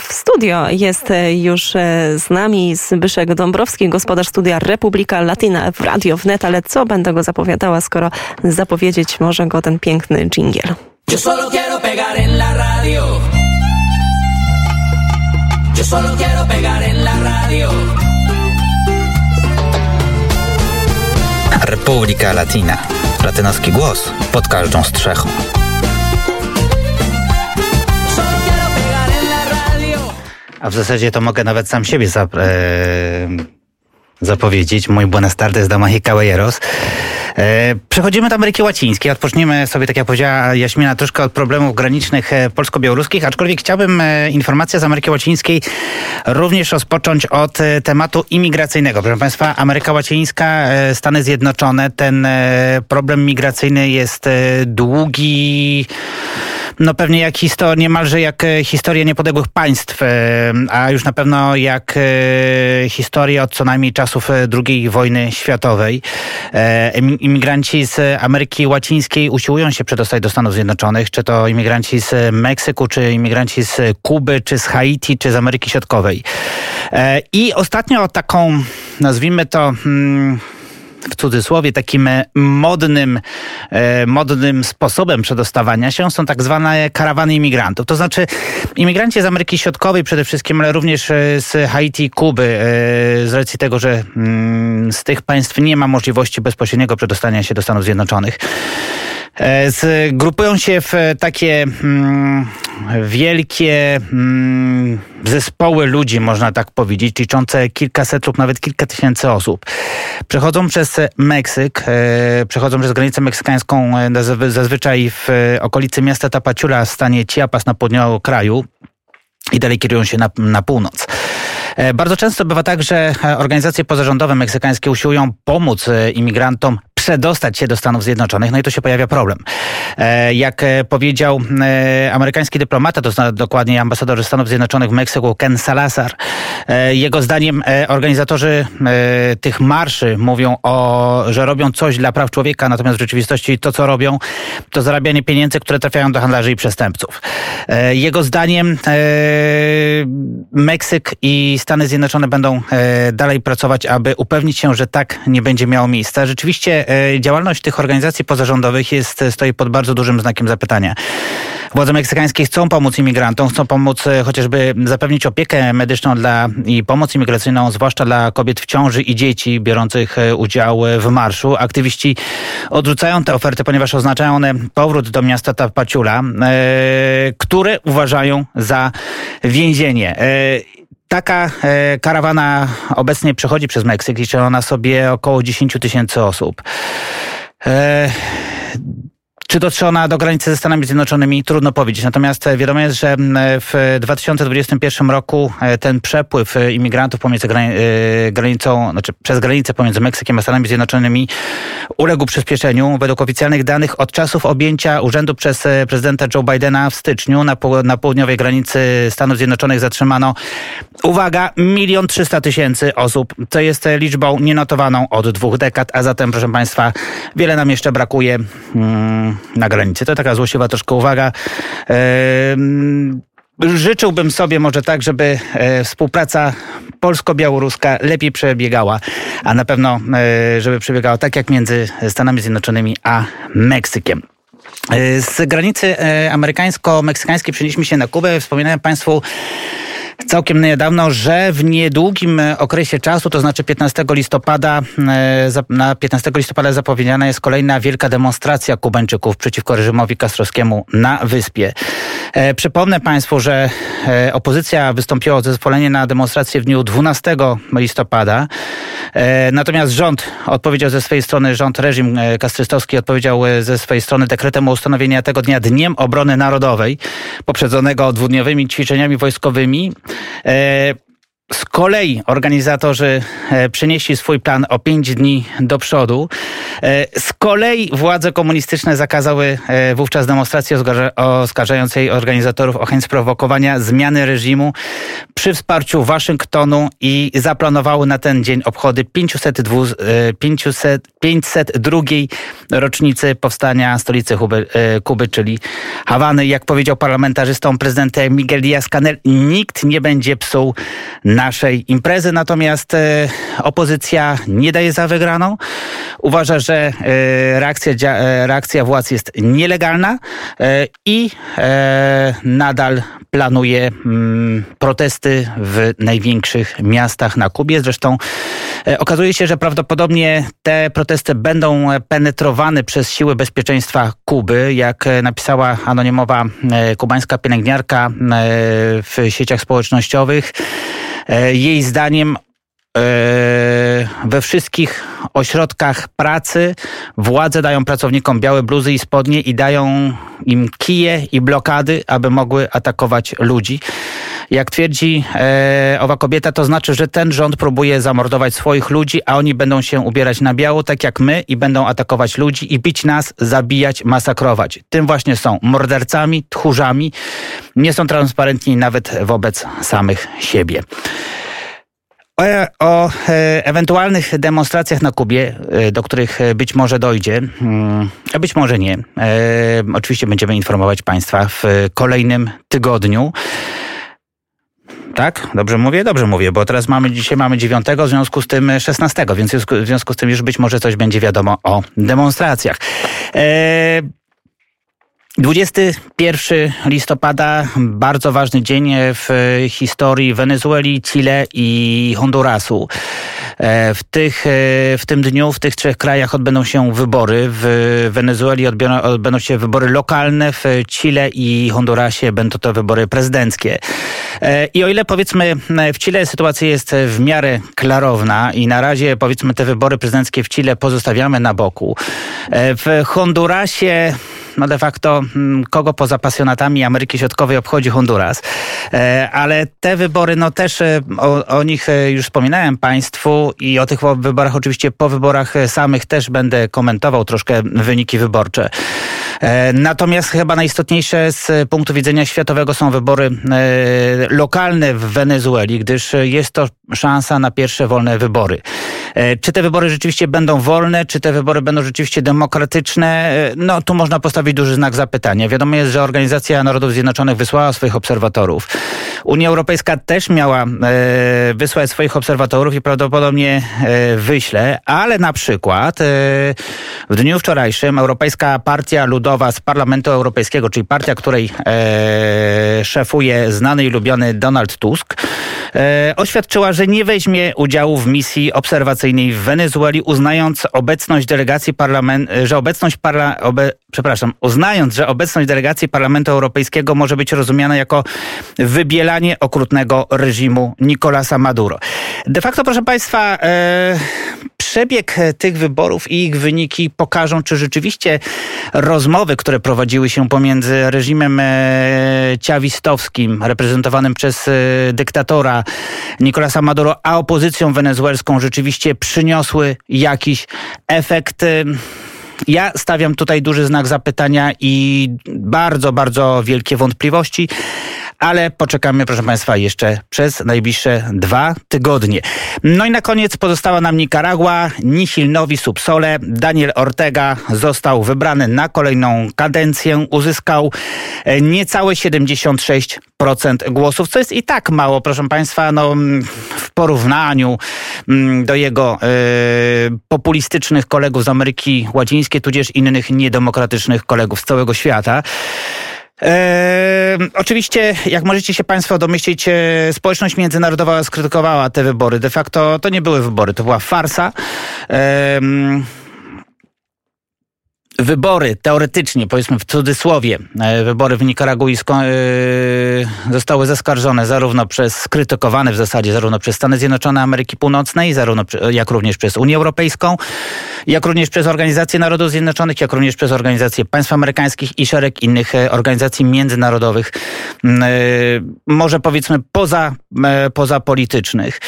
W studio jest już z nami Zbyszek Dąbrowski, gospodarz studia Republika Latina w Radio Wnet, ale co będę go zapowiadała, skoro zapowiedzieć może go ten piękny dżingiel. Yo solo quiero pegar en la radio. Yo solo quiero pegar en la radio. Republika Latina. Latynoski głos pod każdą strzechą. A w zasadzie to mogę nawet sam siebie zap, e, zapowiedzieć. Mój buenas tardes, damas y caballeros. E, przechodzimy do Ameryki Łacińskiej. Odpocznijmy sobie, tak jak powiedziała Jaśmina, troszkę od problemów granicznych e, polsko-białoruskich, aczkolwiek chciałbym e, informację z Ameryki Łacińskiej również rozpocząć od tematu imigracyjnego. Proszę Państwa, Ameryka Łacińska, Stany Zjednoczone, ten problem migracyjny jest długi no pewnie jak historia, niemalże jak e, historia niepodległych państw, e, a już na pewno jak e, historia od co najmniej czasów II wojny światowej. Imigranci z Ameryki Łacińskiej usiłują się przedostać do Stanów Zjednoczonych, czy to imigranci z Meksyku, czy imigranci z Kuby, czy z Haiti, czy z Ameryki Środkowej. I ostatnio taką, nazwijmy to, hmm, w cudzysłowie takim e, modnym, e, modnym sposobem przedostawania się są tak zwane karawany imigrantów. To znaczy imigranci z Ameryki Środkowej przede wszystkim, ale również e, z Haiti i Kuby, z racji tego, że mm, z tych państw nie ma możliwości bezpośredniego przedostania się do Stanów Zjednoczonych. E, zgrupują się w takie mm, wielkie mm, zespoły ludzi, można tak powiedzieć, liczące kilkaset lub nawet kilka tysięcy osób. Przechodzą przez Meksyk, e, przechodzą przez granicę meksykańską e, zazwyczaj w okolicy miasta Tapachula w stanie Chiapas na południowym kraju i dalej kierują się na, na północ. Bardzo często bywa tak, że organizacje pozarządowe meksykańskie usiłują pomóc imigrantom przedostać się do Stanów Zjednoczonych, no i tu się pojawia problem. E, jak e, powiedział e, amerykański dyplomata, to dokładnie ambasador Stanów Zjednoczonych w Meksyku, Ken Salazar, jego zdaniem organizatorzy tych marszy mówią o, że robią coś dla praw człowieka, natomiast w rzeczywistości to, co robią, to zarabianie pieniędzy, które trafiają do handlarzy i przestępców. Jego zdaniem Meksyk i Stany Zjednoczone będą dalej pracować, aby upewnić się, że tak nie będzie miało miejsca. Rzeczywiście działalność tych organizacji pozarządowych jest, stoi pod bardzo dużym znakiem zapytania. Władze meksykańskie chcą pomóc imigrantom, chcą pomóc e, chociażby zapewnić opiekę medyczną dla i pomoc imigracyjną, zwłaszcza dla kobiet w ciąży i dzieci biorących e, udział w marszu. Aktywiści odrzucają te oferty, ponieważ oznaczają one powrót do miasta Tapachula, e, które uważają za więzienie. Taka e, karawana obecnie przechodzi przez Meksyk, liczy ona sobie około 10 tysięcy osób. E, czy dotrze ona do granicy ze Stanami Zjednoczonymi? Trudno powiedzieć. Natomiast e, wiadomo jest, że w 2021 roku e, ten przepływ e, imigrantów pomiędzy granicą, znaczy przez granicę pomiędzy Meksykiem a Stanami Zjednoczonymi uległ przyspieszeniu. Według oficjalnych danych od czasów objęcia urzędu przez prezydenta Joe Bidena w styczniu na, na południowej granicy Stanów Zjednoczonych zatrzymano, uwaga, milion trzysta tysięcy osób, co jest liczbą nienotowaną od dwóch dekad, a zatem, proszę Państwa, wiele nam jeszcze brakuje. Hmm, na granicy. To taka złośliwa troszkę uwaga. Życzyłbym sobie może tak, żeby e, współpraca polsko-białoruska lepiej przebiegała, a na pewno, e, żeby przebiegała tak jak między Stanami Zjednoczonymi a Meksykiem. E, z granicy amerykańsko-meksykańskiej przenieśmy się na Kubę. Wspominałem Państwu całkiem niedawno, że w niedługim okresie czasu, to znaczy 15 listopada, e, na 15 listopada zapowiedziana jest kolejna wielka demonstracja Kubańczyków przeciwko reżimowi kastrowskiemu na wyspie. E, przypomnę Państwu, że e, opozycja wystąpiła o zezwolenie na demonstrację w dniu 12 listopada. Natomiast rząd odpowiedział ze swojej strony, rząd, reżim kastrystowski odpowiedział ze swojej strony dekretem o ustanowieniu tego dnia Dniem Obrony Narodowej, poprzedzonego dwudniowymi ćwiczeniami wojskowymi. E, z kolei organizatorzy e, przenieśli swój plan o pięć dni do przodu. E, z kolei władze komunistyczne zakazały e, wówczas demonstracji oskarżającej organizatorów o chęć sprowokowania zmiany reżimu przy wsparciu Waszyngtonu i zaplanowały na ten dzień obchody 502, 500, 502 rocznicy powstania stolicy Kuby, Kuby, czyli Hawany. Jak powiedział parlamentarzystom prezydent Miguel Díaz-Canel, nikt nie będzie psuł naszej imprezy. Natomiast e, opozycja nie daje za wygraną. Uważa, że e, reakcja, e, reakcja władz jest nielegalna i nadal planuje mm, protesty w największych miastach na Kubie. Zresztą okazuje się, że prawdopodobnie te protesty będą penetrowane przez siły bezpieczeństwa Kuby. Jak napisała anonimowa kubańska pielęgniarka w sieciach społecznościowych, jej zdaniem e, we wszystkich ośrodkach pracy władze dają pracownikom białe bluzy i spodnie i dają im kije i blokady, aby mogły atakować ludzi. Jak twierdzi e, owa kobieta, to znaczy, że ten rząd próbuje zamordować swoich ludzi, a oni będą się ubierać na biało, tak jak my, i będą atakować ludzi i bić nas, zabijać, masakrować. Tym właśnie są mordercami, tchórzami. Nie są transparentni nawet wobec samych siebie. O, o e, ewentualnych demonstracjach na Kubie, e, do których być może dojdzie, mm, a być może nie. E, oczywiście będziemy informować Państwa w kolejnym tygodniu. Tak? Dobrze mówię? Dobrze mówię, bo teraz mamy, dzisiaj mamy 9, w związku z tym 16, więc w związku z tym już być może coś będzie wiadomo o demonstracjach. E, 21 listopada, bardzo ważny dzień w historii Wenezueli, Chile i Hondurasu. E, w, tych, e, w tym dniu w tych trzech krajach odbędą się wybory. W Wenezueli odbędą się wybory lokalne, w Chile i Hondurasie będą to wybory prezydenckie. E, I o ile powiedzmy w Chile sytuacja jest w miarę klarowna i na razie powiedzmy te wybory prezydenckie w Chile pozostawiamy na boku. W Hondurasie no de facto mm, kogo poza pasjonatami Ameryki Środkowej obchodzi Honduras. E, ale te wybory, no też e, o, o nich e, już wspominałem Państwu i o tych wyborach oczywiście po wyborach samych też będę komentował troszkę wyniki wyborcze. Natomiast chyba najistotniejsze z punktu widzenia światowego są wybory lokalne w Wenezueli, gdyż jest to szansa na pierwsze wolne wybory. Czy te wybory rzeczywiście będą wolne, czy te wybory będą rzeczywiście demokratyczne? No tu można postawić duży znak zapytania. Wiadomo jest, że Organizacja Narodów Zjednoczonych wysłała swoich obserwatorów. Unia Europejska też miała e, wysłać swoich obserwatorów i prawdopodobnie e, wyśle, ale na przykład e, w dniu wczorajszym Europejska Partia Ludowa z Parlamentu Europejskiego, czyli partia, której e, szefuje znany i lubiony Donald Tusk, e, oświadczyła, że nie weźmie udziału w misji obserwacyjnej w Wenezueli, uznając obecność delegacji parlamentu, że obecność parla, obe, przepraszam, uznając, że obecność delegacji Parlamentu Europejskiego może być rozumiana jako wybielanie okrutnego reżimu Nicolasa Maduro. De facto, proszę Państwa, e, przebieg tych wyborów i ich wyniki pokażą, czy rzeczywiście rozmowy, które prowadziły się pomiędzy reżimem e, ciawistowskim, reprezentowanym przez e, dyktatora Nicolasa Maduro, a opozycją wenezuelską rzeczywiście przyniosły jakiś efekt. Ja stawiam tutaj duży znak zapytania i bardzo, bardzo wielkie wątpliwości ale poczekamy, proszę Państwa, jeszcze przez najbliższe dwa tygodnie. No i na koniec pozostała nam Nikaragua, Nihil Novi Subsole. Daniel Ortega został wybrany na kolejną kadencję, uzyskał e, niecałe 76% głosów, co jest i tak mało, proszę Państwa, no, w porównaniu mm, do jego y, populistycznych kolegów z Ameryki Łacińskiej, tudzież innych niedemokratycznych kolegów z całego świata. E, oczywiście, jak możecie się Państwo domyślić, e, społeczność międzynarodowa skrytykowała te wybory. De facto to nie były wybory, to była farsa. E, wybory, teoretycznie, powiedzmy w cudzysłowie, e, wybory w Nikaragui e, zostały zaskarżone zarówno przez, skrytykowane w zasadzie zarówno przez Stany Zjednoczone Ameryki Północnej, zarówno jak również przez Unię Europejską. Jak również przez Organizację Narodów Zjednoczonych, jak również przez Organizację Państw Amerykańskich i szereg innych organizacji międzynarodowych, może powiedzmy poza, poza politycznych.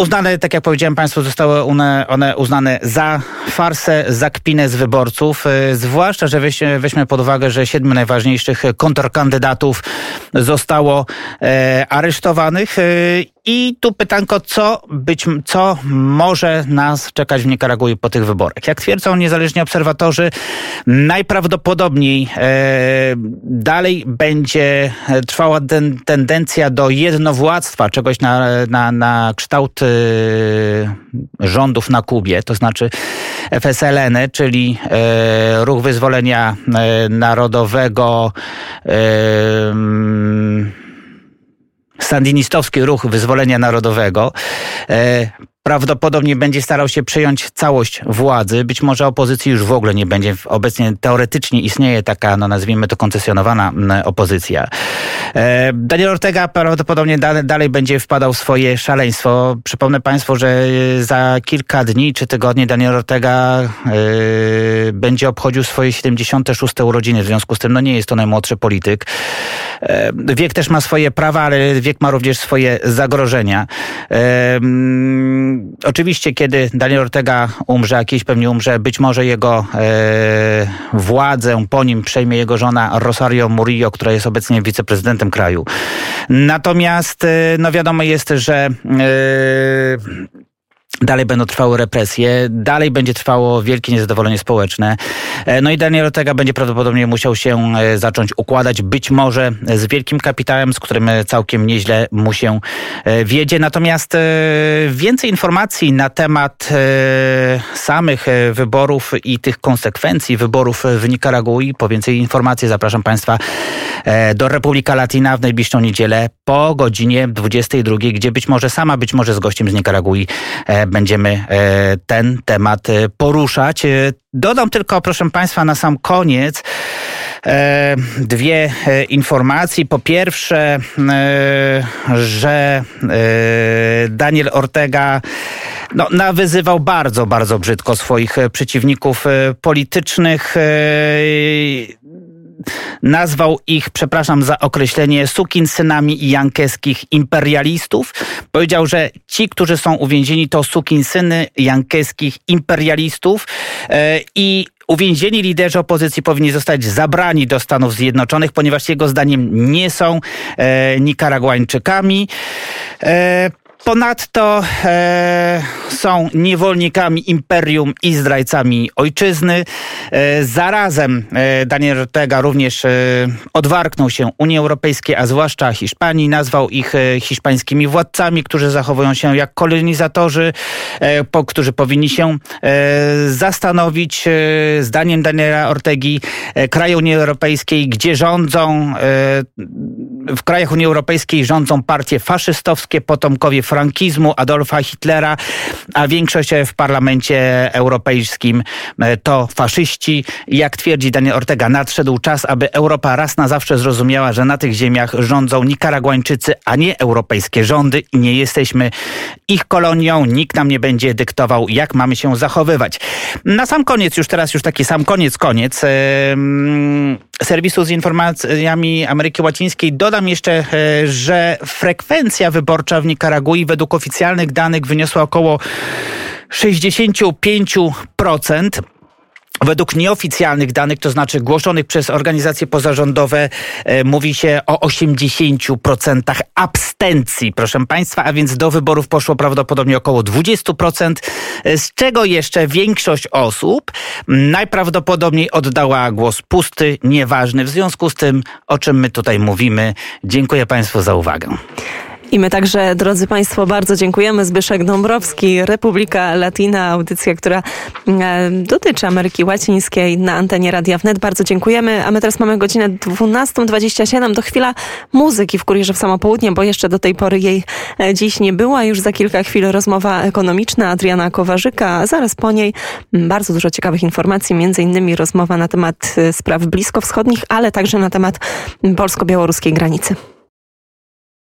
Uznane, tak jak powiedziałem Państwu, zostały one, one uznane za farsę, za kpinę z wyborców, e, zwłaszcza, że weźmy, weźmy pod uwagę, że siedmiu najważniejszych kontrkandydatów zostało e, aresztowanych e, i tu pytanko, co być, co może nas czekać w Nikaragui po tych wyborach? Jak twierdzą niezależni obserwatorzy, najprawdopodobniej e, dalej będzie trwała ten, tendencja do jednowładztwa, czegoś na, na, na kształt e, rządów na Kubie, to znaczy FSLN, czyli e, Ruch Wyzwolenia e, Narodowego, e, sandinistowski ruch wyzwolenia narodowego. E, prawdopodobnie będzie starał się przejąć całość władzy. Być może opozycji już w ogóle nie będzie. Obecnie teoretycznie istnieje taka, no nazwijmy to, koncesjonowana opozycja. E, Daniel Ortega prawdopodobnie dalej, będzie wpadał w swoje szaleństwo. Przypomnę Państwu, że za kilka dni czy tygodni Daniel Ortega yy, będzie obchodził swoje 76. urodziny. W związku z tym no nie jest to najmłodszy polityk. Wiek też ma swoje prawa, ale wiek ma również swoje zagrożenia. Oczywiście, kiedy Daniel Ortega umrze, jakiś pewnie umrze, być może jego władzę po nim przejmie jego żona Rosario Murillo, która jest obecnie wiceprezydentem prezydentem kraju. Natomiast y, no wiadomo jest, że yy, Dalej będą trwały represje, dalej będzie trwało wielkie niezadowolenie społeczne. E, no i Daniel Ortega będzie prawdopodobnie musiał się e, zacząć układać, być może z wielkim kapitałem, z którym całkiem nieźle mu się e, wiedzie. Natomiast więcej informacji na temat samych wyborów i tych konsekwencji wyborów w Nikaragui, po więcej informacji zapraszam Państwa do Republika Latina w najbliższą niedzielę po godzinie 22, gdzie być może sama, być może z gościem z Nikaragui będziemy e, ten temat e, poruszać. E, dodam tylko, proszę Państwa, na sam koniec dwie informacje. Po pierwsze, że Daniel Ortega no, nawyzywał bardzo, bardzo brzydko swoich przeciwników politycznych nazwał ich, przepraszam za określenie, sukinsynami jankeskich imperialistów. Powiedział, że ci, którzy są uwięzieni, to sukinsyny jankeskich imperialistów e, i Uwięzieni liderzy opozycji powinni zostać zabrani do Stanów Zjednoczonych, ponieważ jego zdaniem nie są e, Nikaraguańczykami. E, Ponadto e, są niewolnikami imperium i zdrajcami ojczyzny. E, zarazem e, Daniel Ortega również e, odwarknął się Unii Europejskiej, a zwłaszcza Hiszpanii. Nazwał ich e, hiszpańskimi władcami, którzy zachowują się jak kolonizatorzy, e, po, którzy powinni się zastanowić, zdaniem Daniela Ortegi, kraje Unii Europejskiej, gdzie rządzą, w krajach Unii Europejskiej rządzą partie faszystowskie, potomkowie frankizmu, Adolfa Hitlera, a większość w parlamencie europejskim e, to faszyści. Jak twierdzi Daniel Ortega, nadszedł czas, aby Europa raz na zawsze zrozumiała, że na tych ziemiach rządzą Nikaraguańczycy, a nie europejskie rządy i nie jesteśmy ich kolonią. Nikt nam nie będzie dyktował, jak mamy się zachowywać. Na sam koniec, już teraz już taki sam koniec, koniec. Serwisu z informacjami Ameryki Łacińskiej dodam jeszcze, e, że frekwencja wyborcza w Nikaragui według oficjalnych danych wyniosła około 65%. Według nieoficjalnych danych, to znaczy głoszonych przez organizacje pozarządowe, e, mówi się o 80% abstencji, proszę Państwa, a więc do wyborów poszło prawdopodobnie około 20%, e, z czego jeszcze większość osób najprawdopodobniej oddała głos pusty, nieważny. W związku z tym, o czym my tutaj mówimy, dziękuję Państwu za uwagę. I my także, drodzy Państwo, bardzo dziękujemy. Zbyszek Dąbrowski, Republika Latina, audycja, która e, dotyczy Ameryki Łacińskiej na antenie Radia Wnet. Bardzo dziękujemy. A my teraz mamy godzinę 12.27. To chwila muzyki w Kurierze w samo południe, bo jeszcze do tej pory jej e, dziś nie była. Już za kilka chwil rozmowa ekonomiczna Adriana Kowarzyka, zaraz po niej bardzo dużo ciekawych informacji, między innymi rozmowa na temat e, spraw bliskowschodnich, ale także na temat polsko-białoruskiej granicy.